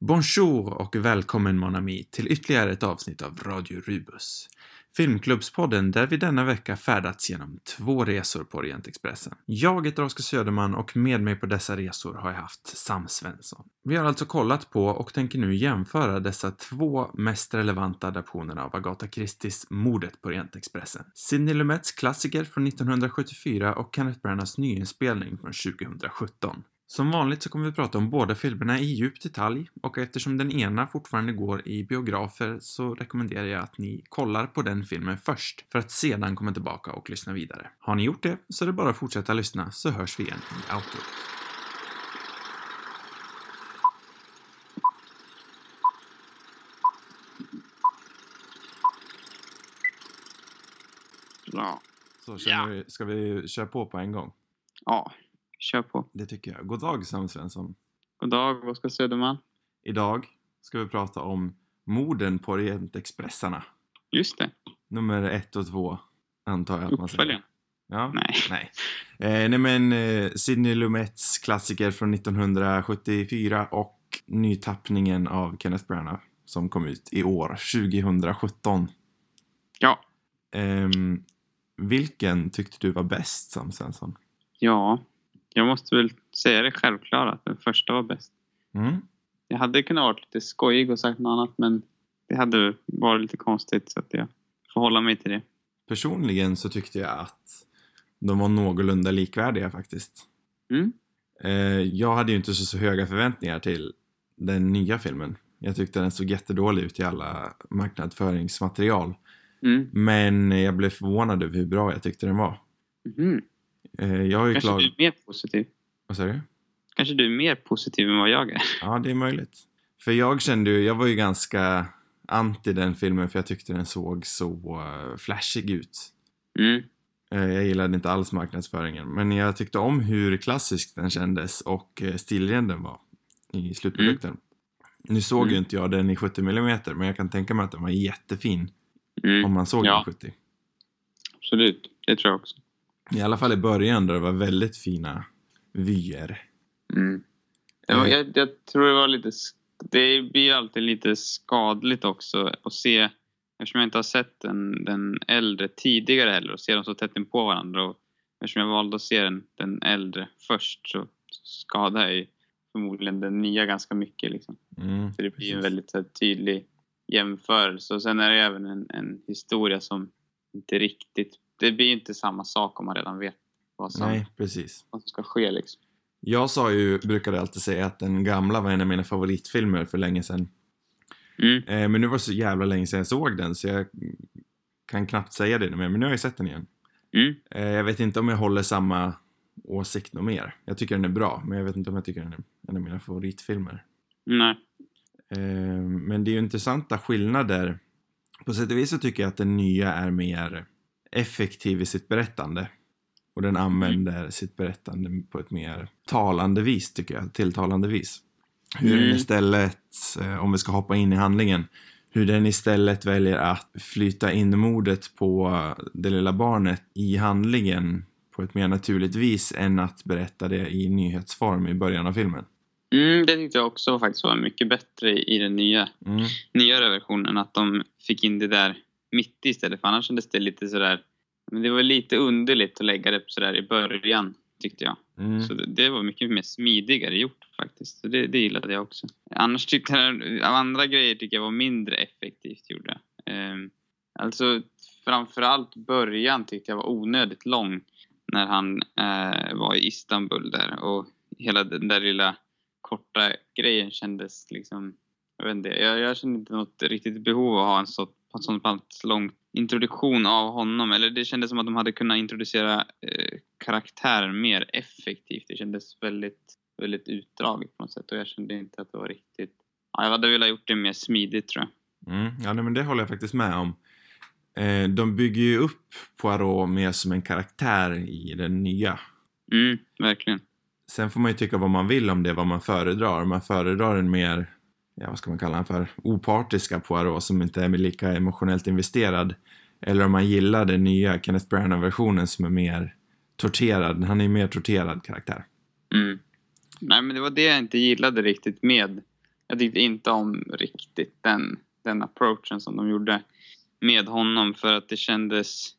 Bonjour och välkommen mon ami till ytterligare ett avsnitt av Radio Rubus. Filmklubbspodden där vi denna vecka färdats genom två resor på Orientexpressen. Jag heter Oskar Söderman och med mig på dessa resor har jag haft Sam Svensson. Vi har alltså kollat på och tänker nu jämföra dessa två mest relevanta adaptionerna av Agatha Christies Mordet på Orientexpressen. Sidney Lumets klassiker från 1974 och Kenneth Branaghs nyinspelning från 2017. Som vanligt så kommer vi prata om båda filmerna i djup detalj och eftersom den ena fortfarande går i biografer så rekommenderar jag att ni kollar på den filmen först för att sedan komma tillbaka och lyssna vidare. Har ni gjort det så är det bara att fortsätta lyssna så hörs vi igen i outrot. Ja. Så vi, ska vi köra på på en gång? ja, kör på. Det tycker jag. God dag Sam Svensson. God dag, Oskar Söderman. Idag ska vi prata om morden på Orientexpressarna. Just det, Nummer ett och två, antar jag att man säger. Ja. Nej. Nej. Eh, nej men eh, Sidney Lumets klassiker från 1974 och nytappningen av Kenneth Branagh som kom ut i år, 2017. Ja, Ehm, vilken tyckte du var bäst, Sam Svensson? ja, jag måste väl säga det självklara att den första var bäst. Mm? Jag hade kunnat vara lite skojig och sagt något annat men det hade varit lite konstigt så att jag får hålla mig till det. Personligen så tyckte jag att de var någorlunda likvärdiga faktiskt. Mm? Eh, jag hade ju inte så, så höga förväntningar till den nya filmen. Jag tyckte den såg jättedålig ut i alla marknadsföringsmaterial. Mm. Men jag blev förvånad över hur bra jag tyckte den var. Mhm. Eh, jag har ju Kanske klar... du är mer positiv. Vad sa du? Kanske du är mer positiv än vad jag är. Ja, det är möjligt. För jag kände ju, jag var ju ganska anti den filmen för jag tyckte den såg så uh, flashig ut. Mm. Eh, jag gillade inte alls marknadsföringen. Men jag tyckte om hur klassisk den kändes och stilren den var i slutprodukten. Nu såg Mm. ju inte jag den i 70 mm men jag kan tänka mig att den var jättefin Mm. om man såg Ja. den i 70. Absolut, det tror jag också. I alla fall i början där det var väldigt fina vyer. Mm. Det var, jag, jag tror det var lite... Det blir alltid lite skadligt också att se, eftersom jag inte har sett den, den äldre tidigare heller och se dem så tätt in på varandra. Och eftersom jag valde att se den, den äldre först så skadar jag ju förmodligen den nya ganska mycket. Liksom. Mm, Så det blir en väldigt här, tydlig jämförelse. Och sen är det även en, en historia som inte riktigt... Det blir inte samma sak om man redan vet vad som, Nej, precis. vad som ska ske. Liksom. Jag sa ju, brukade alltid säga att den gamla var en av mina favoritfilmer för länge sedan. Mm. Eh, men nu var det så jävla länge sedan jag såg den så jag kan knappt säga det mer. Men nu har jag sett den igen. Mm. Eh, jag vet inte om jag håller samma åsikt något mer. Jag tycker den är bra, men jag vet inte om jag tycker den är en av mina favoritfilmer. Nej. Eh, men det är ju intressanta skillnader. På sätt och vis så tycker jag att den nya är mer effektiv i sitt berättande. Och den använder sitt berättande på ett mer talande vis, tycker jag. Tilltalande vis. Hur den Mm. istället, eh, om vi ska hoppa in i handlingen, hur den istället väljer att flyta in mordet på det lilla barnet i handlingen på ett mer naturligt vis än att berätta det i nyhetsform i början av filmen. Mm, det tyckte jag också faktiskt var mycket bättre i, i den nya, Mm. nyare versionen. Att de fick in det där mitt i istället. För annars kändes det lite sådär... Men det var lite underligt att lägga det sådär i början, tyckte jag. Mm. Så det, det var mycket mer smidigare gjort faktiskt. Så det, det gillade jag också. Annars tyckte jag, andra grejer tycker jag var mindre effektivt gjorda. Um, alltså framförallt början tyckte jag var onödigt lång. När han eh, var i Istanbul där och hela den där lilla korta grejen kändes liksom... Jag vet inte, jag, jag kände inte något riktigt behov av att ha en så, en sån pass lång introduktion av honom. Eller det kändes som att de hade kunnat introducera eh, karaktären mer effektivt. Det kändes väldigt, väldigt utdraget på något sätt och jag kände inte att det var riktigt... Ja, jag hade velat gjort det mer smidigt tror jag. Mm, ja, nej, men det håller jag faktiskt med om. Eh, de bygger ju upp Poirot mer som en karaktär i den nya. Mm, verkligen. Sen får man ju tycka vad man vill om det, vad man föredrar. Man föredrar en mer, ja vad ska man kalla han för, opartiska Poirot som inte är lika emotionellt investerad. Eller om man gillar den nya Kenneth Branagh-versionen som är mer torterad. Han är ju mer torterad karaktär. Mm. Nej, men det var det jag inte gillade riktigt med jag tyckte inte om riktigt den, den approachen som de gjorde med honom för att det kändes...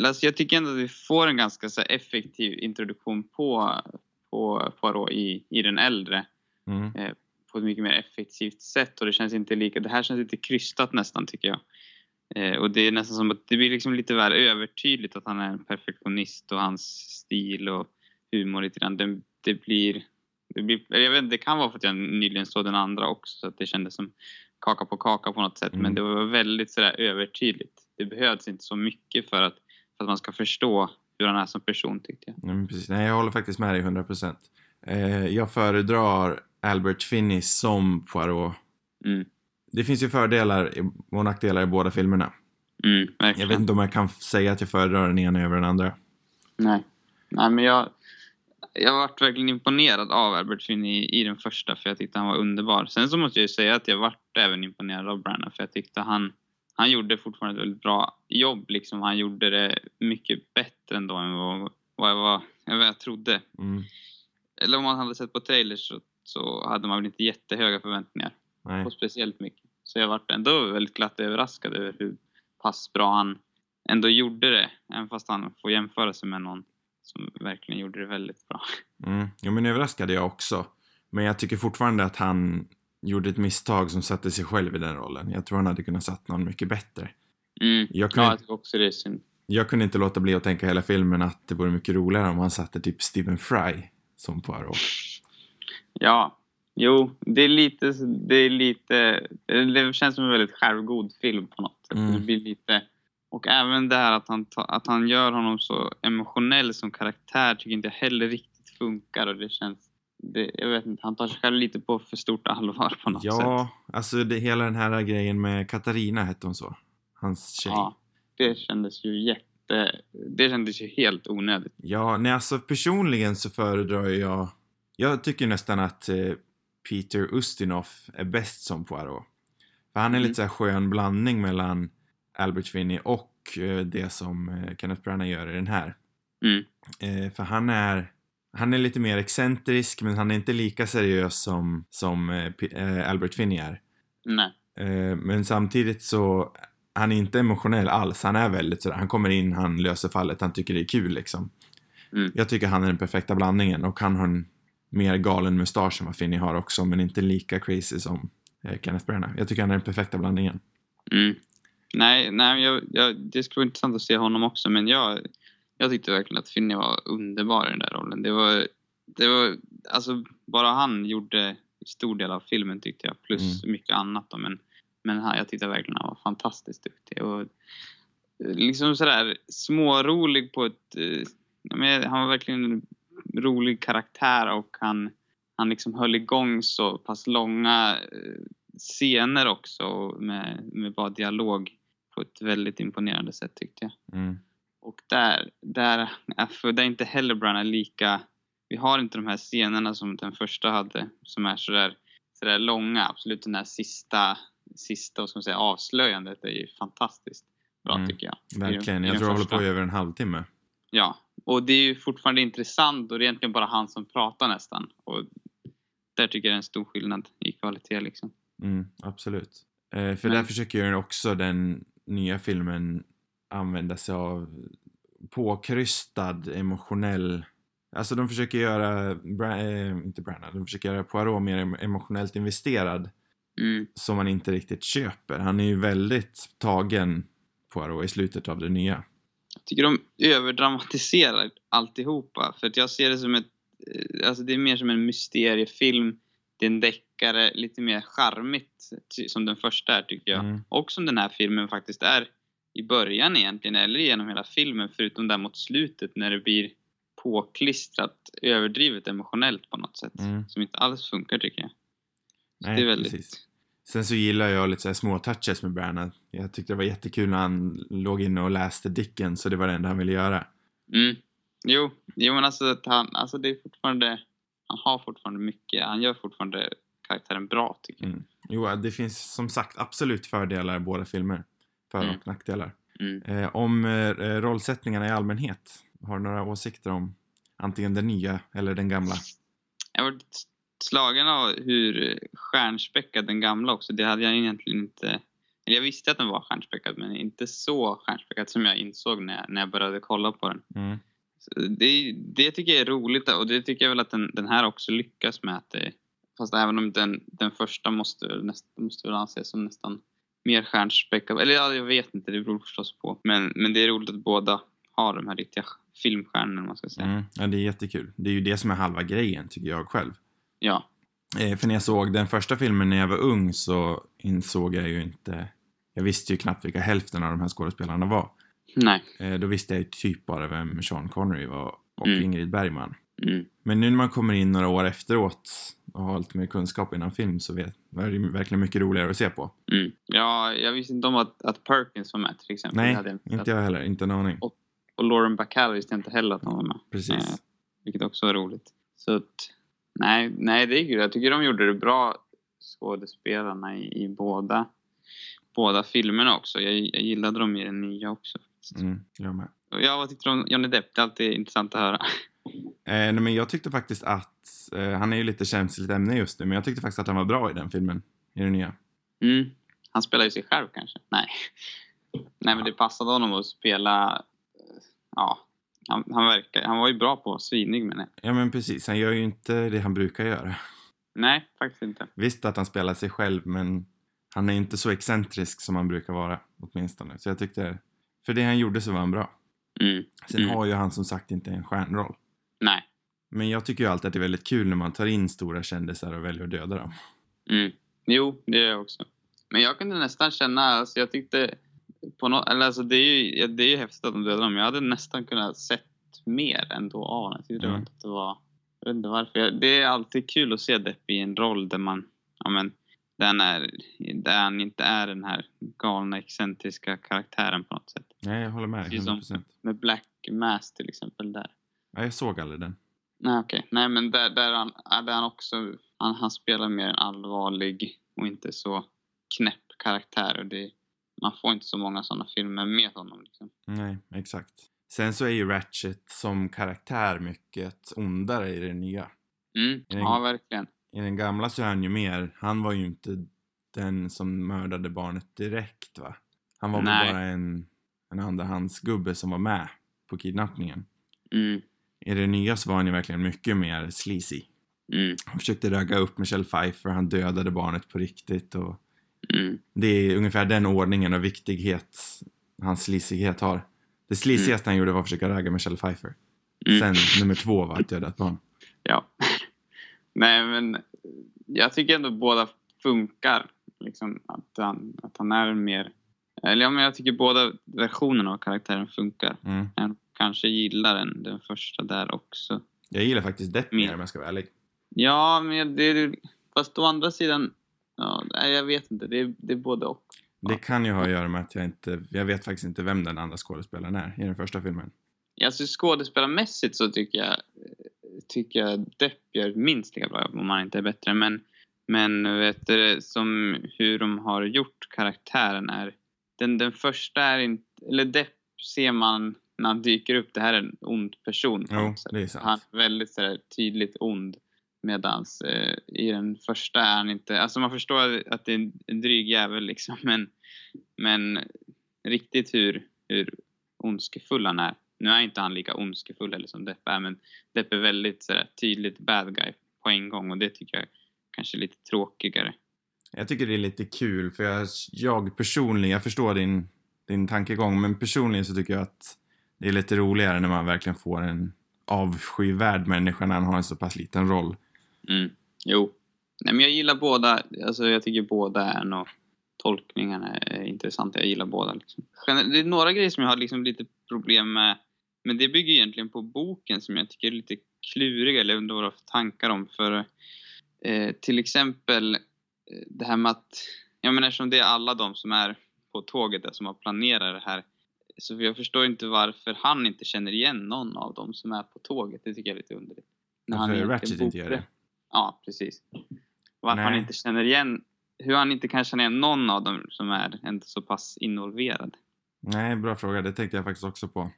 Alltså jag tycker ändå att vi får en ganska så effektiv introduktion på, på Poirot i, i den äldre. Mm. Eh, på ett mycket mer effektivt sätt och det känns inte lika... Det här känns lite krystat nästan tycker jag. Eh, och det är nästan som att det blir liksom lite väl övertydligt att han är en perfektionist och hans stil och humor lite grann. Det, det blir... Det, blir, jag vet, det kan vara för att jag nyligen såg den andra också så att det kändes som kaka på kaka på något sätt. Mm. Men det var väldigt sådär övertydligt. Det behövs inte så mycket för att, för att man ska förstå hur han är som person tyckte jag. Nej, men precis. Nej, jag håller faktiskt med dig 100%. Eh, jag föredrar Albert Finney som Poirot. Mm, Det finns ju fördelar och nackdelar i båda filmerna. mm, Jag vet inte om jag kan säga att jag föredrar den ena över den andra. Nej. Nej, men jag, jag varit verkligen imponerad av Albert Finney i, i den första för jag tyckte han var underbar. Sen så måste jag ju säga att jag varit även imponerad av Branagh för jag tyckte han, han gjorde fortfarande ett väldigt bra jobb. Liksom. Han gjorde det mycket bättre ändå än vad, vad, jag, var, vad jag trodde. Mm. Eller om man hade sett på trailers så, så hade man väl inte jättehöga förväntningar Nej. på speciellt mycket. Så jag varit ändå väldigt glatt överraskad över hur pass bra han ändå gjorde det. Även fast han får jämföra sig med någon som verkligen gjorde det väldigt bra. Mm. Jo, men överraskade jag också. Men jag tycker fortfarande att han gjorde ett misstag som satte sig själv i den rollen. Jag tror han hade kunnat satt någon mycket bättre. Mm. Jag kunde, Ja, jag tycker också det är synd. jag kunde inte låta bli att tänka hela filmen att det vore mycket roligare om han satte typ Stephen Fry som Poirot. Ja, jo, det är lite, det är lite, det känns som en väldigt självgod film på något sätt. Mm. Det blir lite, och även det här att han, ta, att han gör honom så emotionell som karaktär tycker inte jag heller riktigt funkar och det känns, det, jag vet inte, han tar sig själv lite på för stort allvar på något sätt. Ja, alltså det, hela den här grejen med Katarina hette hon så. Hans tjej. Ja, det kändes ju jätte, det kändes ju helt onödigt. Ja, nej alltså personligen så föredrar jag... Jag tycker nästan att eh, Peter Ustinov är bäst som Poirot. För han är Mm. lite så här skön blandning mellan Albert Finney och eh, det som eh, Kenneth Branagh gör i den här. Mm. För han är... Han är lite mer excentrisk men han är inte lika seriös som, som Albert Finney är. Nej. Men samtidigt så han är inte emotionell alls. Han är väldigt sådär, han kommer in, han löser fallet, han tycker det är kul liksom. Mm. Jag tycker han är den perfekta blandningen och han har en mer galen mustasch än vad Finney har också, men inte lika crazy som eh, Kenneth Branagh. Jag tycker han är den perfekta blandningen. Mm. Nej, nej jag, jag, det skulle vara intressant att se honom också, men jag, jag tyckte verkligen att Finney var underbar i den där rollen. Det var, det var, alltså bara han gjorde stor del av filmen tyckte jag, plus mycket annat då, men, men han, jag tyckte verkligen han var fantastiskt duktig. Och, eh, liksom sådär smårolig på ett, eh, han var verkligen en rolig karaktär och han, han liksom höll igång så pass långa eh, scener också med, med bara dialog på ett väldigt imponerande sätt tyckte jag. Mm. Och där, där, är- för där är inte heller Branagh lika... Vi har inte de här scenerna som den första hade som är sådär, sådär långa. Absolut den här sista, sista vad ska man säga, avslöjandet är ju fantastiskt bra Mm. tycker jag. Verkligen, jag tror jag håller på i över en halvtimme. Ja, och det är ju fortfarande intressant och det är egentligen bara han som pratar nästan. Och där tycker jag det är en stor skillnad i kvalitet liksom. Mm, absolut. Eh, för Men- där försöker ju också den nya filmen använda sig av påkrystad emotionell Alltså de försöker göra, Bra- eh, inte Branagh, de försöker göra Poirot mer em- emotionellt investerad Mm. som man inte riktigt köper. Han är ju väldigt tagen Poirot i slutet av det nya. Tycker de överdramatiserar alltihopa. För att jag ser det som ett... eh, Alltså det är mer som en mysteriefilm. Det är en deckare, lite mer charmigt som den första är tycker jag. Mm. Och som den här filmen faktiskt är i början egentligen, eller genom hela filmen. Förutom där mot slutet när det blir påklistrat, överdrivet emotionellt på något sätt. Mm. Som inte alls funkar tycker jag. Så Nej, det är väldigt... precis. Sen så gillar jag lite så här små touches med Branagh. Jag tyckte det var jättekul när han låg inne och läste Dickens så det var det enda han ville göra. Mm. Jo, jo men alltså, att han, alltså det är fortfarande... Han har fortfarande mycket. Han gör fortfarande karaktären bra tycker jag. Mm. Jo, det finns som sagt absolut fördelar i båda filmer. För Mm. och nackdelar. Mm. Eh, om eh, rollsättningarna i allmänhet, har du några åsikter om antingen den nya eller den gamla? Jag var slagen av hur stjärnspäckad den gamla också, det hade jag egentligen inte... Eller jag visste att den var stjärnspäckad, men inte så stjärnspäckad som jag insåg när jag, när jag började kolla på den. Mm. Det, det tycker jag är roligt och det tycker jag väl att den, den här också lyckas med. Att det, fast även om den, den första måste, näst, måste väl anses som nästan mer stjärnspäckad. Eller ja, jag vet inte, det beror förstås på. Men, men det är roligt att båda har de här riktiga filmstjärnorna, man ska säga. Mm. Ja, det är jättekul. Det är ju det som är halva grejen, tycker jag själv. Ja. Eh, för när jag såg den första filmen när jag var ung så insåg jag ju inte... Jag visste ju knappt vilka hälften av de här skådespelarna var. Nej. Eh, då visste jag ju typ bara vem Sean Connery var och Mm. Ingrid Bergman. Mm. Men nu när man kommer in några år efteråt och har lite mer kunskap inom film så vet, är det verkligen mycket roligare att se på. Mm. Ja, jag visste inte om att, att Perkins var med till exempel. Nej, jag inte jag heller. Inte en aning. Och Lauren Bacall visste jag inte heller att hon var med. Precis. Eh, vilket också var roligt. Så att, nej, nej, det är kul. Jag tycker de gjorde det bra, skådespelarna i, i båda, båda filmerna också. Jag, jag gillade dem i den nya också. Mm, jag med. Ja, vad tyckte du om Johnny Depp? Det är alltid intressant att höra. Eh, nej, men jag tyckte faktiskt att, eh, han är ju lite känsligt ämne just nu, men jag tyckte faktiskt att han var bra i den filmen. I den nya. Mm. Han spelar ju sig själv kanske? Nej. Nej, men det passade honom att spela... eh, Ja, han, han, verkar, han var ju bra på svinig men Ja men precis, han gör ju inte det han brukar göra. Nej, faktiskt inte. Visst att han spelar sig själv, men han är inte så excentrisk som han brukar vara, åtminstone. Så jag tyckte, för det han gjorde så var han bra. Mm. Sen Mm. har ju han som sagt inte en stjärnroll. Nej. Men jag tycker ju alltid att det är väldigt kul när man tar in stora kändisar och väljer att döda dem. Mm. Jo, det gör jag också. Men jag kunde nästan känna, alltså jag tyckte på eller alltså det är ju, det är ju häftigt att de dödar dem. Jag hade nästan kunnat sett mer ändå av honom. Jag Mm. det var, jag vet inte varför. Det är alltid kul att se Depp i en roll där man, ja men, där han, är, där han inte är den här galna excentriska karaktären på något sätt. Nej, jag håller med. Precis som- 100%. Med Black Mass till exempel där. Ja, jag såg aldrig den. Nej okej, nej men där, där, han, där han också, han, han spelar mer en allvarlig och inte så knäpp karaktär. Och det, man får inte så många sådana filmer med honom. Liksom. Nej, exakt. Sen så är ju Ratchet som karaktär mycket ondare i det nya. Mm, det- ja, verkligen. I den gamla så är han ju mer, han var ju inte den som mördade barnet direkt va? Han var väl Nej. bara en, en andrahandsgubbe som var med på kidnappningen. Mm, I det nya så var han ju verkligen mycket mer sleazy. mm, Han försökte ragga upp Michelle Pfeiffer, han dödade barnet på riktigt och mm, det är ungefär den ordningen och viktighet hans sleazighet har. Det sleazigaste han gjorde var att försöka ragga Michelle Pfeiffer. mm. Sen nummer två var att döda ett barn. Ja. nej men jag tycker ändå båda funkar. Liksom, att, han, att han är mer... Eller ja, men jag tycker båda versionerna av karaktären funkar. Mm. Jag kanske gillar den, den första där också. Jag gillar faktiskt Depp mer om jag ska vara ärlig. Ja, men det, fast å andra sidan, ja, nej, jag vet inte. Det är, det är både och. Det kan ju ha att göra med att jag inte, jag vet faktiskt inte vem den andra skådespelaren är i den första filmen. Alltså skådespelarmässigt så tycker jag, tycker jag Depp gör minst lika bra om han inte är bättre. Men, men vet du, som hur de har gjort karaktären är, den, den första är inte, eller Depp ser man när han dyker upp, det här är en ond person. Jo. Han är väldigt sådär, tydligt ond. Medans eh, i den första är han inte... Alltså man förstår att det är en, en dryg jävel liksom. Men, men riktigt hur, hur ondskefull han är. Nu är inte han lika ondskefull eller som Depp är. Men Depp är väldigt sådär, tydligt bad guy på en gång. Och det tycker jag kanske är lite tråkigare. Jag tycker det är lite kul för jag, jag personligen, jag förstår din, din tankegång, men personligen så tycker jag att det är lite roligare när man verkligen får en avskyvärd människa när han har en så pass liten roll. Mm. Jo. Nej, men jag gillar båda. Alltså jag tycker båda är nog... Tolkningarna är intressanta. Jag gillar båda. Liksom. Det är några grejer som jag har liksom lite problem med. Men det bygger egentligen på boken som jag tycker är lite kluriga. Eller vad du har för tankar om. För eh, till exempel eh, det här med att... Jag menar eftersom det är alla de som är på tåget där som har planerat det här. Så jag förstår inte varför han inte känner igen någon av dem som är på tåget. Det tycker jag är lite underligt. När han Varför egentligen Ratchet inte gör det. Ja, precis. Varför han Nej. inte känner igen, hur han inte kan känna igen någon av dem som är ändå så pass involverad. Nej, bra fråga. Det tänkte jag faktiskt också på.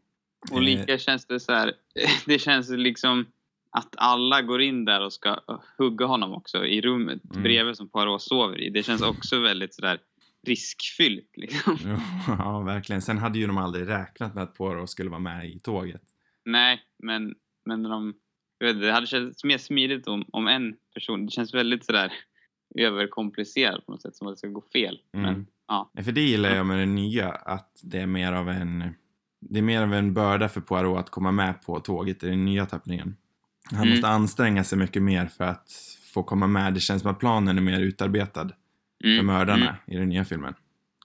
Och Eh, lika känns det så här, det känns liksom att alla går in där och ska hugga honom också i rummet Mm. bredvid som Poirot sover i. Det känns också väldigt sådär riskfyllt liksom. ja, verkligen. Sen hade ju de aldrig räknat med att Poirot skulle vara med i tåget. Nej, men, men när de, jag vet, det hade känts mer smidigt om, om en person, det känns väldigt sådär överkomplicerat på något sätt, som att det ska gå fel. Mm. Men ja, För det gillar jag med det nya, att det är mer av en det är mer av en börda för Poirot att komma med på tåget i den nya tappningen. Han Mm. måste anstränga sig mycket mer för att få komma med. Det känns som att planen är mer utarbetad för mm, mördarna mm. i den nya filmen.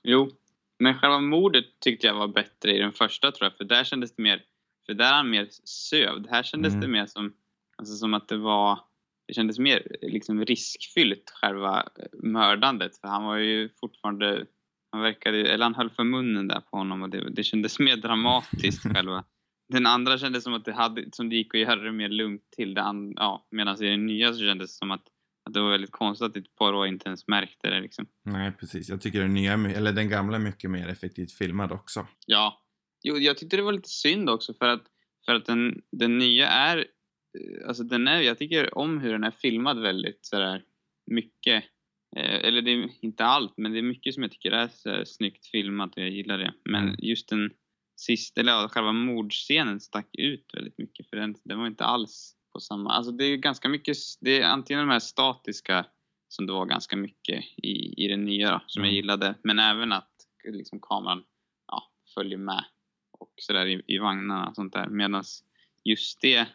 Jo, men själva mordet tyckte jag var bättre i den första tror jag, för där kändes det mer, för där är han mer sövd. Här kändes Mm. det mer som, alltså som att det var, det kändes mer liksom riskfyllt själva eh, mördandet, för han var ju fortfarande, han verkade, eller han höll för munnen där på honom och det, det kändes mer dramatiskt själva. Den andra kändes som att det, hade, som det gick att göra det mer lugnt till. Det an, ja, Medan i den nya så kändes det som att, att det var väldigt konstigt att Poirot inte ens märkte det. Liksom. Nej, precis. Jag tycker den nya, eller den gamla är mycket mer effektivt filmad också. Ja. Jo, jag tyckte det var lite synd också för att, för att den, den nya är, alltså den är, jag tycker om hur den är filmad väldigt sådär mycket. Eh, eller det är inte allt, men det är mycket som jag tycker är så snyggt filmat och jag gillar det. Men Mm. just den sista, eller själva mordscenen stack ut väldigt mycket för den, den var inte alls på samma, alltså det är ganska mycket, det är antingen de här statiska som det var ganska mycket i, i den nya då, som jag Mm. gillade, men även att liksom kameran ja, följer med och sådär i, i vagnarna och sånt där. Medan just det,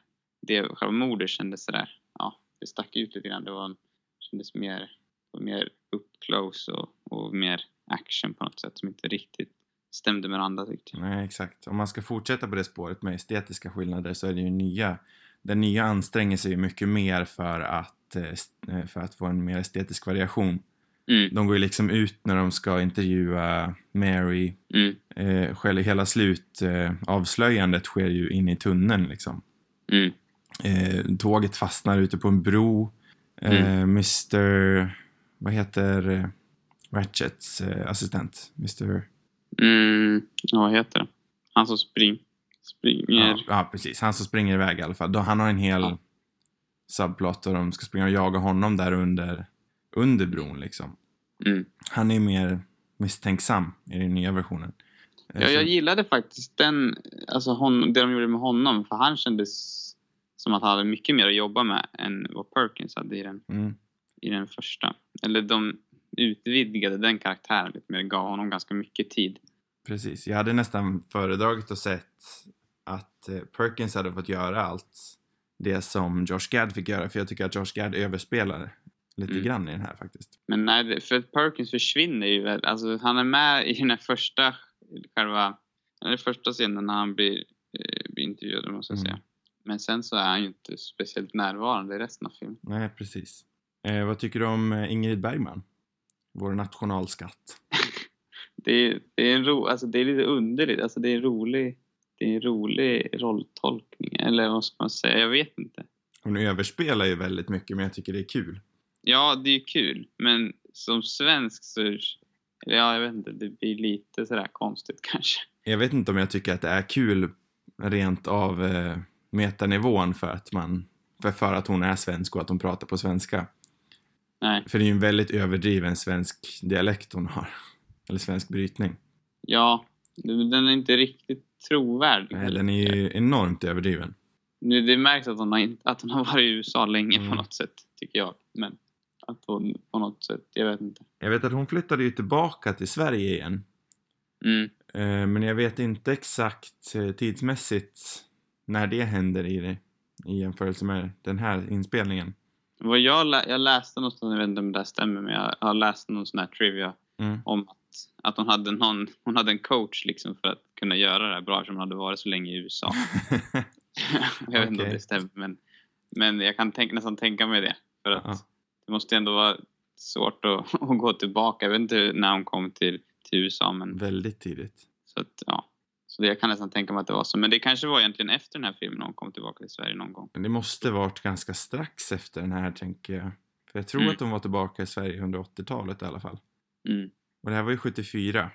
det själva mordet kändes sådär, ja, det stack ut lite grann. Det var en, kändes mer, mer up close och, och mer action på något sätt som inte riktigt stämde med andra tyckte jag. Nej, exakt. Om man ska fortsätta på det spåret med estetiska skillnader så är det ju nya. Den nya anstränger sig ju mycket mer för att, eh, eh, för att få en mer estetisk variation. Mm, De går ju liksom ut när de ska intervjua Mary. mm, Eh, hela slutavslöjandet eh, avslöjandet sker ju in i tunneln liksom. mm, Eh, tåget fastnar ute på en bro. Eh, Mr... Vad heter eh, Ratchets eh, assistent? Mr... mm, vad heter det? Han som spring, springer. Ja, ja, precis. Han som springer iväg i alla fall. Då, han har en hel Ja. subplot och de ska springa och jaga honom där under, under bron liksom. Mm. Han är mer misstänksam i den nya versionen. Eh, Ja, jag gillade faktiskt den, alltså hon, det de gjorde med honom, för han kändes som att han hade mycket mer att jobba med än vad Perkins hade i den, mm, i den första. Eller de utvidgade den karaktären lite mer, gav honom ganska mycket tid. precis. Jag hade nästan föredragit och sett att eh, Perkins hade fått göra allt det som Josh Gad fick göra. För jag tycker att Josh Gad överspelar lite Mm. grann i den här faktiskt. Men nej, för att Perkins försvinner ju väl, alltså han är med i den här första, själva, den första scenen när han blir, eh, blir intervjuad, måste jag Mm. säga. Men sen så är han ju inte speciellt närvarande i resten av filmen. Nej, precis. Eh, vad tycker du om eh, Ingrid Bergman? Vår nationalskatt. det, är, det, är en ro, alltså det är lite underligt. Alltså det är en rolig, det är en rolig rolltolkning. Eller vad ska man säga? Jag vet inte. Hon överspelar ju väldigt mycket men jag tycker det är kul. Ja, det är kul. Men som svensk så... Eller ja, jag vet inte. Det blir lite sådär konstigt kanske. Jag vet inte om jag tycker att det är kul rent av eh, metanivån för att man för, för att hon är svensk och att hon pratar på svenska. Nej. För det är ju en väldigt överdriven svensk dialekt hon har. Eller svensk brytning. Ja, den är inte riktigt trovärdig. Nej, Den är ju enormt överdriven. Nu, det märks att hon, har, att hon har varit i USA länge Mm. på något sätt, tycker jag. Men att hon på något sätt, jag vet inte. Jag vet att hon flyttade ju tillbaka till Sverige igen. Mm. Eh, men jag vet inte exakt eh, tidsmässigt när det händer i det. I jämförelse med den här inspelningen. Vad jag, lä- jag läste någonstans, jag vet inte om det stämmer, men jag har läst någon sån här trivia Mm. om att, att hon, hade någon, hon hade en coach liksom för att kunna göra det här bra som hon hade varit så länge i USA. jag vet inte om det stämmer, men, men jag kan tänka, nästan tänka mig det. För att Ja. det måste ändå vara svårt att, att gå tillbaka. Jag vet inte när hon kom till, till USA, men Väldigt tidigt. så att, ja. Så det, jag kan nästan tänka mig att det var så. Men det kanske var egentligen efter den här filmen hon kom tillbaka till Sverige någon gång. Men det måste varit ganska strax efter den här tänker jag. För jag tror Mm. att de var tillbaka i Sverige under 80-talet i alla fall. Mm. Och det här var ju 74.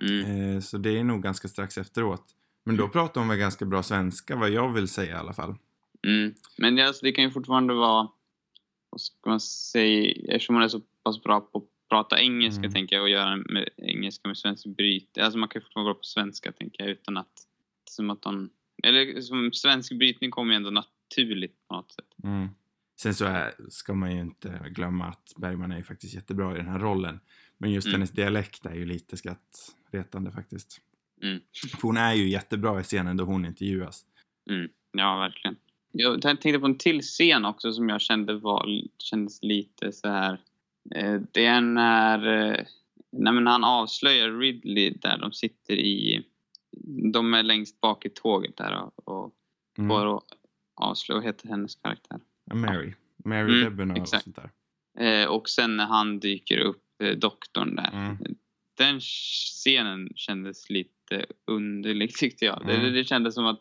Mm. Eh, så det är nog ganska strax efteråt. Men då pratar hon väl ganska bra svenska vad jag vill säga i alla fall. Mm. Men det, alltså, det kan ju fortfarande vara, vad ska man säga, eftersom hon är så pass bra på prata engelska Mm. tänker jag och göra med engelska med svensk bryt. Alltså man kan ju fortfarande vara bra på svenska tänker jag utan att, som att hon, eller som svensk brytning kommer ju ändå naturligt på något sätt. Mm. Sen så är, ska man ju inte glömma att Bergman är ju faktiskt jättebra i den här rollen. Men just Mm. hennes dialekt är ju lite skrattretande faktiskt. Mm. För hon är ju jättebra i scenen då hon intervjuas. Mm. Ja, verkligen. Jag tänkte på en till scen också som jag kände var, kändes lite så här. Eh, det är när, eh, nej, han avslöjar Ridley där de sitter i, de är längst bak i tåget där och, och Mm. får avslöja, vad heter hennes karaktär? Mary. Mary Mm, Debenham och exakt. sånt där. Eh, och sen när han dyker upp, eh, doktorn där. Mm. Den scenen kändes lite underlig tyckte jag. Mm. Det, det kändes som att,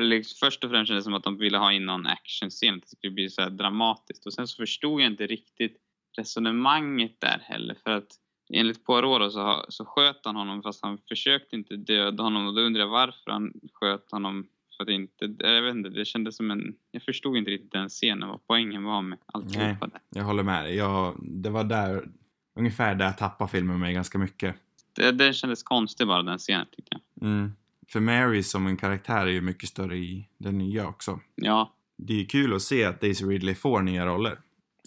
liksom, först och främst kändes det som att de ville ha in någon actionscen, att det skulle bli så dramatiskt. Och sen så förstod jag inte riktigt resonemanget där heller. För att enligt Poirot så, så sköt han honom fast han försökte inte döda honom. Och då undrar jag varför han sköt honom. För att inte, jag vet inte, det kändes som en... Jag förstod inte riktigt den scenen, vad poängen var med alltihopa där. Jag håller med dig. Jag, det var där, ungefär där tappade filmen mig ganska mycket. Det, den kändes konstig bara den scenen tyckte jag. Mm. För Mary som en karaktär är ju mycket större i den nya också. Ja. Det är ju kul att se att Daisy Ridley får nya roller.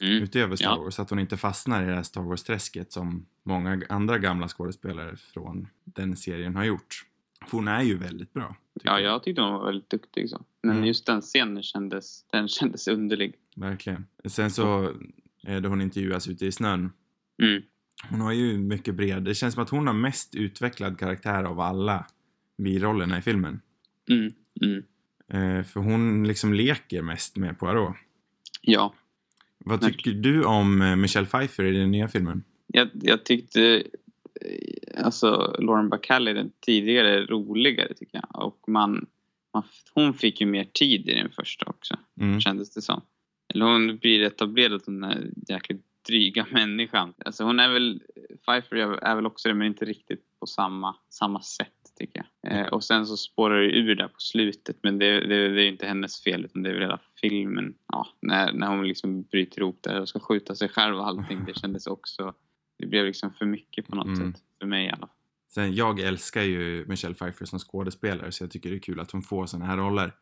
Mm. utöver Star Ja. Wars. Så att hon inte fastnar i det här Star Wars-träsket som många andra gamla skådespelare från den serien har gjort. För hon är ju väldigt bra. Ja, jag tyckte hon var väldigt duktig så. Men Mm. just den scenen kändes, den kändes underlig. Verkligen. Sen så är det hon intervjuas ute i snön. Mm. Hon har ju mycket bred. Det känns som att hon har mest utvecklad karaktär av alla birollerna i filmen. Mm. Mm. Eh, för hon liksom leker mest med Poirot. Ja. Vad tycker du om eh, Michelle Pfeiffer i den nya filmen? Jag, jag tyckte eh, alltså Lauren Bacall i den tidigare roligare tycker jag. Och man, man, hon fick ju mer tid i den första också, Mm. kändes det som. Eller hon blir etablerad som den här jäkligt dryga människan. Alltså hon är väl, Pfeiffer är väl också det men inte riktigt på samma, samma sätt tycker jag. Eh, och sen så spårar det ur där på slutet men det, det, det är ju inte hennes fel utan det är väl hela filmen. Ja, när, när hon liksom bryter ihop där och ska skjuta sig själv och allting. Det kändes också, det blev liksom för mycket på något Mm. sätt. För mig i alla fall. Sen, jag älskar ju Michelle Pfeiffer som skådespelare så jag tycker det är kul att hon får såna här roller.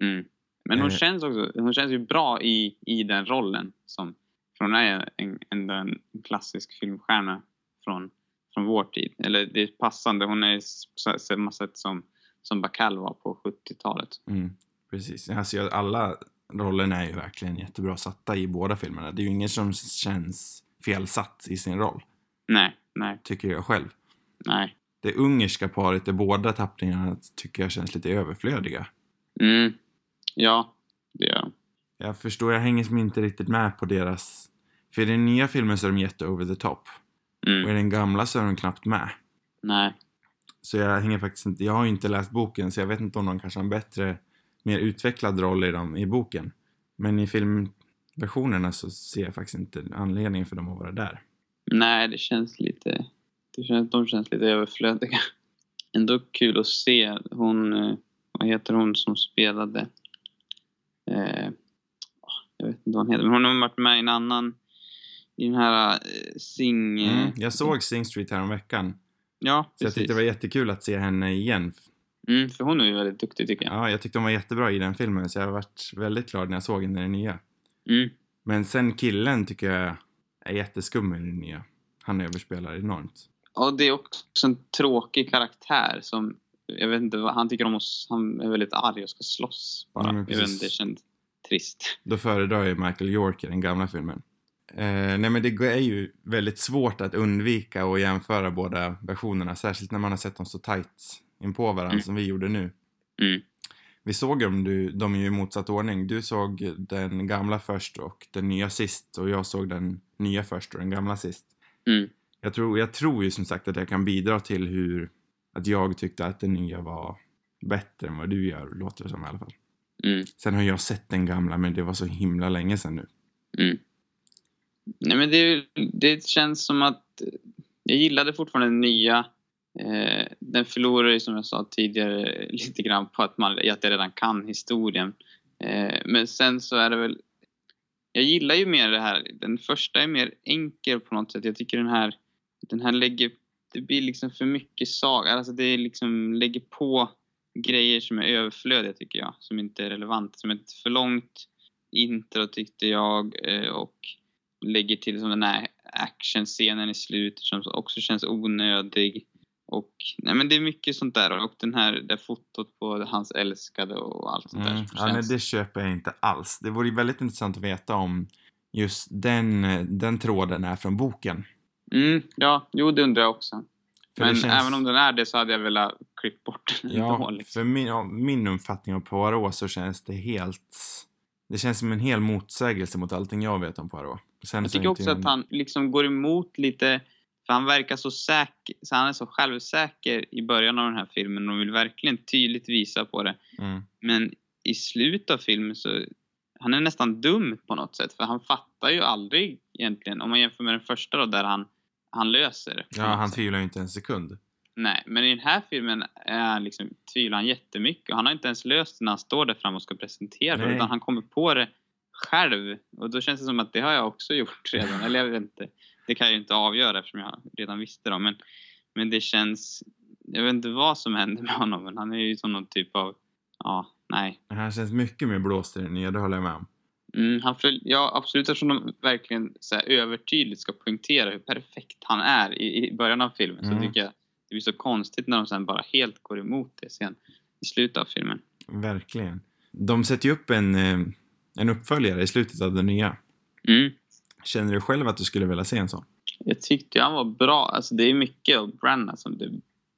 Mm. Men hon Eh. känns också, hon känns ju bra i, i den rollen. Som, för hon är en, ändå en klassisk filmstjärna från, från vår tid. Eller det är passande, hon är på samma sätt som, som Bacall var på 70-talet. Mm, precis. Alltså, alla rollerna är ju verkligen jättebra satta i båda filmerna. Det är ju ingen som känns felsatt i sin roll, Nej, nej, tycker jag själv. nej. Det ungerska paret i båda tappningarna tycker jag känns lite överflödiga. Mm. Ja, det gör de. Jag förstår, jag hänger som inte riktigt med på deras... För i den nya filmen så är de jätte over the top. Och i Mm. den gamla så är de knappt med. Nej. Så jag hänger faktiskt inte... Jag har ju inte läst boken så jag vet inte om de kanske har en bättre, mer utvecklad roll i, dem, i boken. Men i filmversionerna så ser jag faktiskt inte anledningen för dem att vara där. Nej, det känns lite... Det känns, de känns lite överflödiga. Ändå kul att se. Hon... eh, Vad heter hon som spelade? Eh, jag vet inte vad hon heter, men hon har varit med i en annan... I den här eh, Sing... eh, Mm, jag såg Sing Street här om veckan Ja, Så jag precis. tyckte det var jättekul att se henne igen. Mm, för hon är ju väldigt duktig tycker jag. Ja, jag tyckte hon var jättebra i den filmen så jag har varit väldigt glad när jag såg henne i den nya. Mm. Men sen killen tycker jag är jätteskum i den nya. Han överspelar enormt. Och det är också en tråkig karaktär som... Jag vet inte vad han tycker om oss. Han är väldigt arg och ska slåss bara. Ja, jag vet inte, det känns trist. Då föredrar jag Michael York i den gamla filmen. Eh, nej men det är ju väldigt svårt att undvika och jämföra båda versionerna. Särskilt när man har sett dem så tight in på varandra Mm. som vi gjorde nu. Mm. Vi såg dem, du, de ju i motsatt ordning. Du såg den gamla först och den nya sist. Och jag såg den nya först och den gamla sist. Mm. Jag tror, jag tror ju som sagt att jag kan bidra till hur att jag tyckte att den nya var bättre än vad du gör, låter det som i alla fall. Mm. Sen har jag sett den gamla men det var så himla länge sedan nu. Mm. Nej, men det, det känns som att jag gillade fortfarande den nya. Eh, den förlorar ju som jag sa tidigare lite grann på att, man, att jag redan kan historien. Eh, men sen så är det väl... Jag gillar ju mer det här. Den första är mer enkel på något sätt. Jag tycker den här, den här lägger... Det blir liksom för mycket saga. Alltså det liksom lägger på grejer som är överflödiga tycker jag. Som inte är relevant, Som ett för långt intro tyckte jag. Eh, och lägger till som den här actionscenen i slutet som också känns onödig. Och nej men det är mycket sånt där och den här, det fotot på hans älskade och allt sånt Mm. där. Ja, nej, det köper jag inte alls. Det vore väldigt intressant att veta om just den, den tråden är från boken. Mm, ja, jo det undrar jag också. För Men känns- även om den är det så hade jag velat klippt bort den Ja, då, liksom. för min, ja, min uppfattning av Poirot så känns det helt... Det känns som en hel motsägelse mot allting jag vet om Poirot. Sen Jag tycker också att han liksom går emot lite, för han verkar så säker, så han är så självsäker i början av den här filmen och vill verkligen tydligt visa på det. Mm. Men i slutet av filmen så, han är nästan dum på något sätt för han fattar ju aldrig egentligen, om man jämför med den första då där han, han löser det. Ja, han tvivlar ju inte en sekund. Nej, men i den här filmen är liksom, tvivlar han jättemycket och han har inte ens löst det när han står där framme och ska presentera det utan han kommer på det själv och då känns det som att det har jag också gjort redan, eller jag vet inte. Det kan jag ju inte avgöra eftersom jag redan visste det men, men det känns, jag vet inte vad som händer med honom men han är ju som någon typ av, ja, nej. Han känns mycket mer blåst i den nya, det håller jag med om. Mm, han föl- ja, absolut eftersom de verkligen så här, övertydligt ska poängtera hur perfekt han är i, i början av filmen Mm. så tycker jag det blir så konstigt när de sen bara helt går emot det sen i slutet av filmen. Verkligen. De sätter ju upp en, eh, en uppföljare i slutet av den nya. Mm. Känner du själv att du skulle vilja se en sån? Jag tyckte han var bra. Alltså, det är mycket av Branagh som det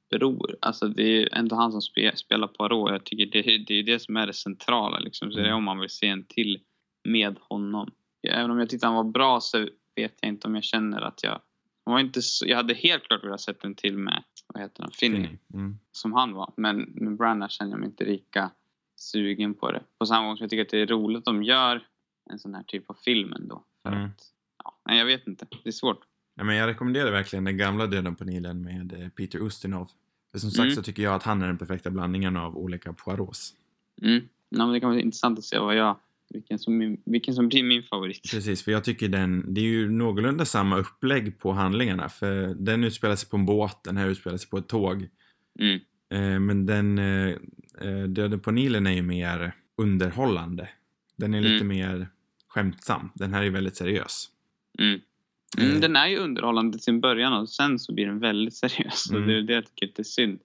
beror. Alltså, det är ändå han som spe, spelar Poirot. Jag tycker det, det är det som är det centrala. Liksom. Så det är Mm. om man vill se en till med honom. Även om jag tyckte han var bra så vet jag inte om jag känner att jag... Han var inte så, jag hade helt klart velat sett en till med, vad heter han, Finney. Mm. som han var. Men med Branagh känner jag mig inte lika sugen på det. På samma gång som jag tycker att det är roligt att de gör en sån här typ av film ändå. För Mm. att, ja, nej, jag vet inte. Det är svårt. Ja, men jag rekommenderar verkligen den gamla Döden på Nilen med eh, Peter Ustinov. För som sagt Mm. så tycker jag att han är den perfekta blandningen av olika Poirots. Mm. Ja, men det kan vara intressant att se vad jag, vilken, som, vilken som blir min favorit. Precis, för jag tycker den, det är ju någorlunda samma upplägg på handlingarna. För den utspelar sig på en båt, den här utspelar sig på ett tåg. Mm. Eh, men den, eh, eh, Döden på Nilen är ju mer underhållande. Den är lite Mm. mer skämtsam. Den här är väldigt seriös. Mm. Eh. Mm, den är ju underhållande till sin början och sen så blir den väldigt seriös. Mm. Och det är det jag tycker är lite synd.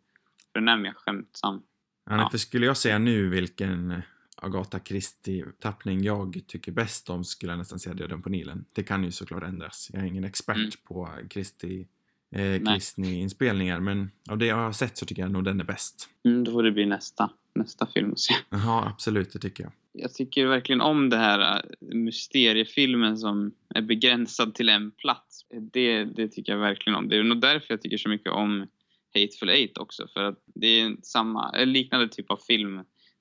För den är mer skämtsam. Ja. Ja. För skulle jag säga nu vilken Agatha Christie-tappning jag tycker bäst om skulle jag nästan säga Döden på Nilen. Det kan ju såklart ändras. Jag är ingen expert Mm. på Christie, eh, Christie-inspelningar men av det jag har sett så tycker jag nog den är bäst. Mm, då får det bli nästa, nästa film att se. Ja, absolut, det tycker jag. Jag tycker verkligen om det här äh, mysteriefilmen som är begränsad till en plats. Det, det tycker jag verkligen om. Det är nog därför jag tycker så mycket om Hateful Eight också. För att det är en samma, en liknande typ av film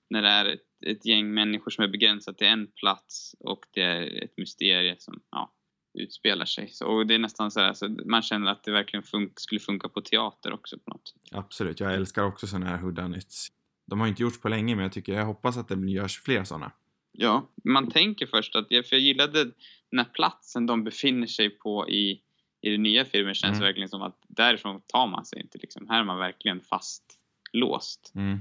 när det är ett, ett gäng människor som är begränsat till en plats och det är ett mysterie som ja, utspelar sig. Så, och det är nästan så här, så man känner att det verkligen fun- skulle funka på teater också på något sätt. Absolut, jag älskar också sådana här whodunits. De har inte gjorts på länge men jag tycker, jag hoppas att det görs fler sådana. Ja, man tänker först att, för jag gillade den här platsen de befinner sig på i, i den nya filmen känns Mm. verkligen som att därifrån tar man sig inte liksom. Här är man verkligen fast låst. Mm.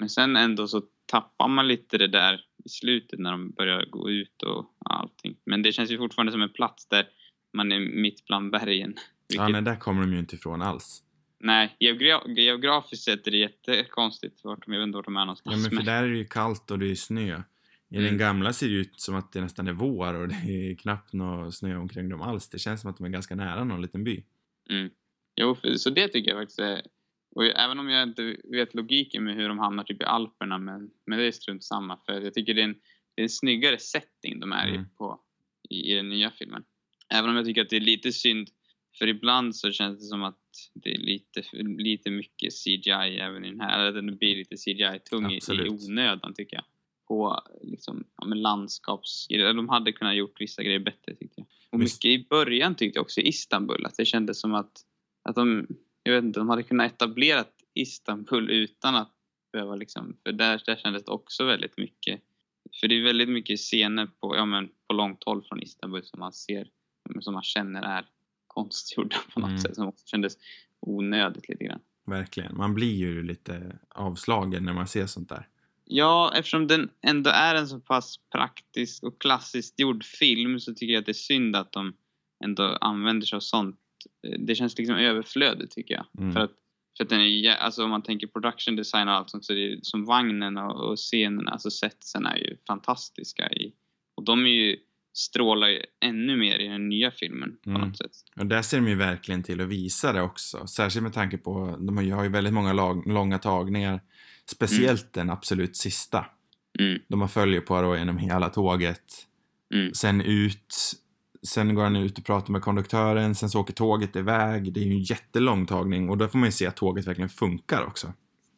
Men sen ändå så tappar man lite det där i slutet när de börjar gå ut och allting. Men det känns ju fortfarande som en plats där man är mitt bland bergen. Ja, Vilket, nej, där kommer de ju inte ifrån alls. Nej, geogra- geografiskt sett är det jättekonstigt vart de, jag vet inte vart de är någonstans. Ja, men för där är det ju kallt och det är snö. I den Mm. gamla ser det ut som att det nästan är vår och det är knappt någon snö omkring dem alls. Det känns som att de är ganska nära någon liten by. Mm. Jo, för, så det tycker jag faktiskt är... Och jag- även om jag inte vet logiken med hur de hamnar typ i Alperna, men, men det är strunt samma. För jag tycker det är en, det är en snyggare setting de är i, Mm. på, i, i den nya filmen. Även om jag tycker att det är lite synd, för ibland så känns det som att det är lite, lite mycket CGI även i den här. Eller den blir lite CGI-tung i, onödan tycker jag. På liksom, ja, men landskaps... De hade kunnat gjort vissa grejer bättre tyckte jag. Och mycket i början tyckte jag också i Istanbul att det kändes som att, att de, jag vet inte, de hade kunnat etablera Istanbul utan att behöva liksom, för där, där kändes det också väldigt mycket för det är väldigt mycket scener på, ja, men på långt håll från Istanbul som man ser, som man känner är konstgjorda på något Mm. sätt. Som också kändes onödigt lite grann. Verkligen. Man blir ju lite avslagen när man ser sånt där. Ja, eftersom den ändå är en så pass praktisk och klassiskt gjord film så tycker jag att det är synd att de ändå använder sig av sånt. Eh, Det känns liksom överflödigt tycker jag. Mm. För att, för att den är, alltså om man tänker production design och allt sånt så är det som vagnen och, och scenerna, alltså setsen är ju fantastiska i, och de är ju, strålar ju ännu mer i den nya filmen på Mm. något sätt. Och där ser de ju verkligen till att visa det också. Särskilt med tanke på, de har ju- har väldigt många lag, långa tagningar. Speciellt den absolut sista. Mm, De man följer Poirot genom hela tåget. mm, Sen ut, sen går han ut och pratar med konduktören, sen så åker tåget iväg. Det är ju en jättelång tagning och då får man ju se att tåget verkligen funkar också.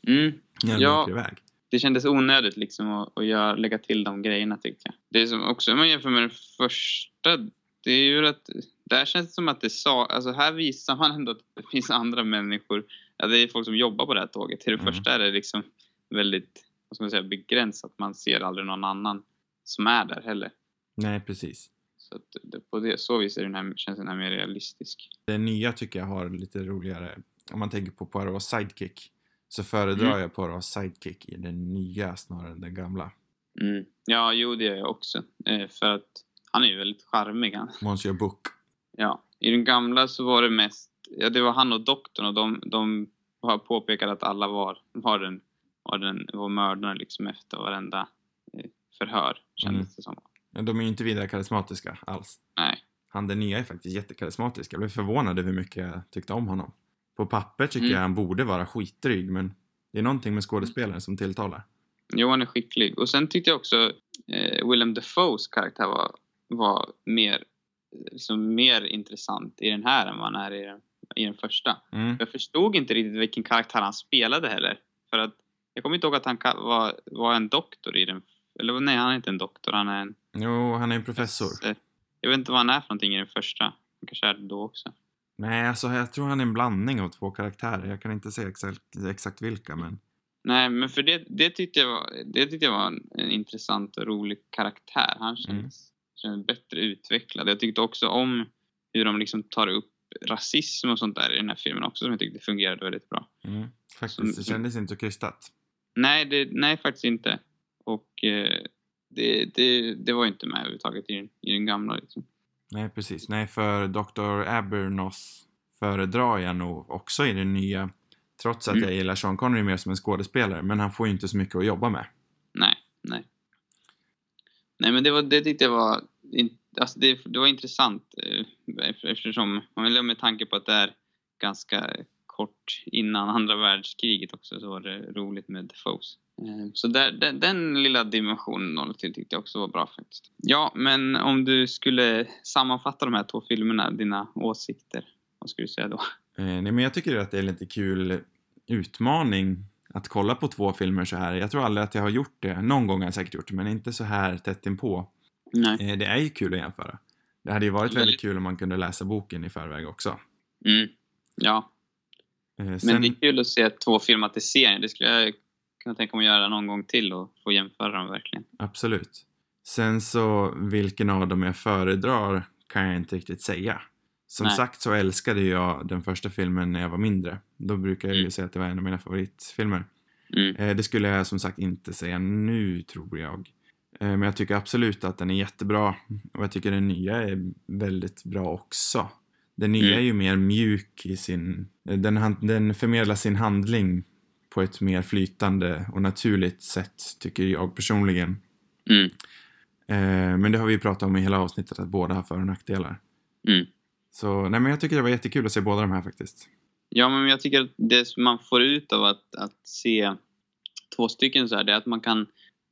mm. När de Ja. åker iväg. Det kändes onödigt liksom att, att göra, lägga till de grejerna tyckte jag. Det är som också om man jämför med den första, det är ju att där känns det som att det sa, alltså här visar man ändå att det finns andra människor, ja, det är folk som jobbar på det här tåget. I det Mm. första är det liksom väldigt, vad ska man säga, begränsat. Man ser aldrig någon annan som är där heller. Nej, precis. Så att det, på det så vis är den här, känns den här mer realistisk. Det nya tycker jag har lite roligare. Om man tänker på Poirots sidekick. Så föredrar Mm. jag Poirots sidekick i den nya snarare än den gamla. Mm. Ja, jo det gör jag också. Eh, för att han är ju väldigt charmig han. Monsieur Book. Ja, i den gamla så var det mest, ja det var han och doktorn och de, de har påpekat att alla var, var den, var den, var mördaren liksom efter varenda eh, förhör kändes Mm. det som. Men De är ju inte vidare karismatiska alls. Nej. Han den nya är faktiskt jättekarismatisk. Jag blev förvånad över hur mycket jag tyckte om honom. På papper tycker Mm. jag han borde vara skitdryg men det är någonting med skådespelaren som tilltalar. Jo, han är skicklig. Och sen tyckte jag också eh, Willem Dafoes karaktär var, var mer, liksom mer intressant i den här än vad han är i den, i den första. Mm. Jag förstod inte riktigt vilken karaktär han spelade heller. För att jag kommer inte ihåg att han var, var en doktor i den. Eller nej, han är inte en doktor. Han är en... Jo, han är en professor. Jag vet inte vad han är för någonting i den första. Han kanske är det då också. Nej, alltså jag tror han är en blandning av två karaktärer. Jag kan inte säga exakt, exakt vilka men. Nej, men för det, det, tyckte jag var, det tyckte jag var en, en intressant och rolig karaktär. Han kändes, kändes bättre utvecklad. Jag tyckte också om hur de liksom tar upp rasism och sånt där i den här filmen också som jag tyckte fungerade väldigt bra. Mm. Faktiskt, Som- det kändes inte så krystat. Nej, det, nej faktiskt inte. Och eh, det, det, det var inte med överhuvudtaget i, den- i den gamla. Liksom. Nej, precis. Nej, för Dr. Abernoth föredrar jag nog också i den nya. Trots att Mm. jag gillar Sean Connery mer som en skådespelare. Men han får ju inte så mycket att jobba med. Nej, nej. Nej, men det, var, det tyckte jag var, alltså det, det var intressant eh, eftersom, med tanke på att det är ganska kort innan andra världskriget också så var det roligt med Defoes. Eh, Så där, den, den lilla dimensionen av tyckte jag också var bra faktiskt. Ja, men om du skulle sammanfatta de här två filmerna, dina åsikter, vad skulle du säga då? Eh, nej, men jag tycker att det är lite kul utmaning att kolla på två filmer så här. Jag tror aldrig att jag har gjort det. Någon gång har jag säkert gjort det, men inte så här tätt inpå. Nej. Eh, det är ju kul att jämföra. Det hade ju varit Väldigt. väldigt kul om man kunde läsa boken i förväg också. Mm. Ja, Eh, Men sen, det är kul att se två filmatiseringar. Det skulle jag kunna tänka mig att göra någon gång till och få jämföra dem verkligen. Absolut. Sen så, vilken av dem jag föredrar kan jag inte riktigt säga. Som Nej. sagt så älskade jag den första filmen när jag var mindre. Då brukar jag ju Mm. säga att det var en av mina favoritfilmer. Mm. Eh, det skulle jag som sagt inte säga nu, tror jag. Eh, men jag tycker absolut att den är jättebra. Och jag tycker den nya är väldigt bra också. Den nya Mm. är ju mer mjuk i sin... eh, Den, den förmedlar sin handling på ett mer flytande och naturligt sätt, tycker jag personligen. Mm. Eh, men det har vi ju pratat om i hela avsnittet, att båda har för och nackdelar. Mm. Så nej, men jag tycker det var jättekul att se båda de här faktiskt. Ja, men jag tycker att det man får ut av att, att se två stycken så här, det är att man kan,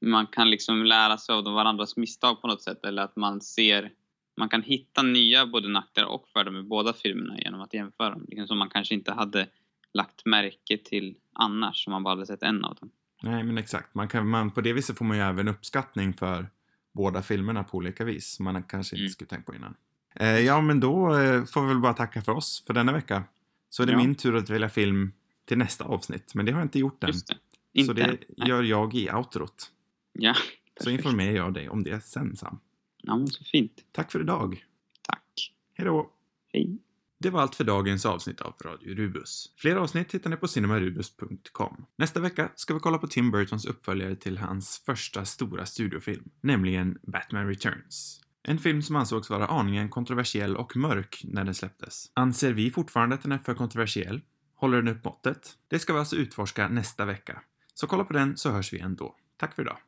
man kan liksom lära sig av varandras misstag på något sätt. Eller att man ser, man kan hitta nya både nackdelar och fördelar med båda filmerna genom att jämföra dem. Liksom som man kanske inte hade lagt märke till annars om man bara hade sett en av dem. Nej, men exakt. Man kan, man, på det viset får man ju även uppskattning för båda filmerna på olika vis, som man kanske inte Mm. skulle tänkt på innan. Eh, ja, men då eh, får vi väl bara tacka för oss för denna vecka. Så är det Ja. min tur att välja film till nästa avsnitt, men det har jag inte gjort än. Just det. Inte Så det än. Gör jag i outrot. Ja, Så Perfekt. informerar jag dig om det sen, Sam. Ja, men så fint. Tack för idag. Tack. Hej då! Hej. Det var allt för dagens avsnitt av Radio Rubus. Fler avsnitt hittar ni på cinemarubus.com. Nästa vecka ska vi kolla på Tim Burtons uppföljare till hans första stora studiofilm, nämligen Batman Returns. En film som ansågs vara aningen kontroversiell och mörk när den släpptes. Anser vi fortfarande att den är för kontroversiell? Håller den upp måttet? Det ska vi alltså utforska nästa vecka. Så kolla på den så hörs vi igen då. Tack för idag.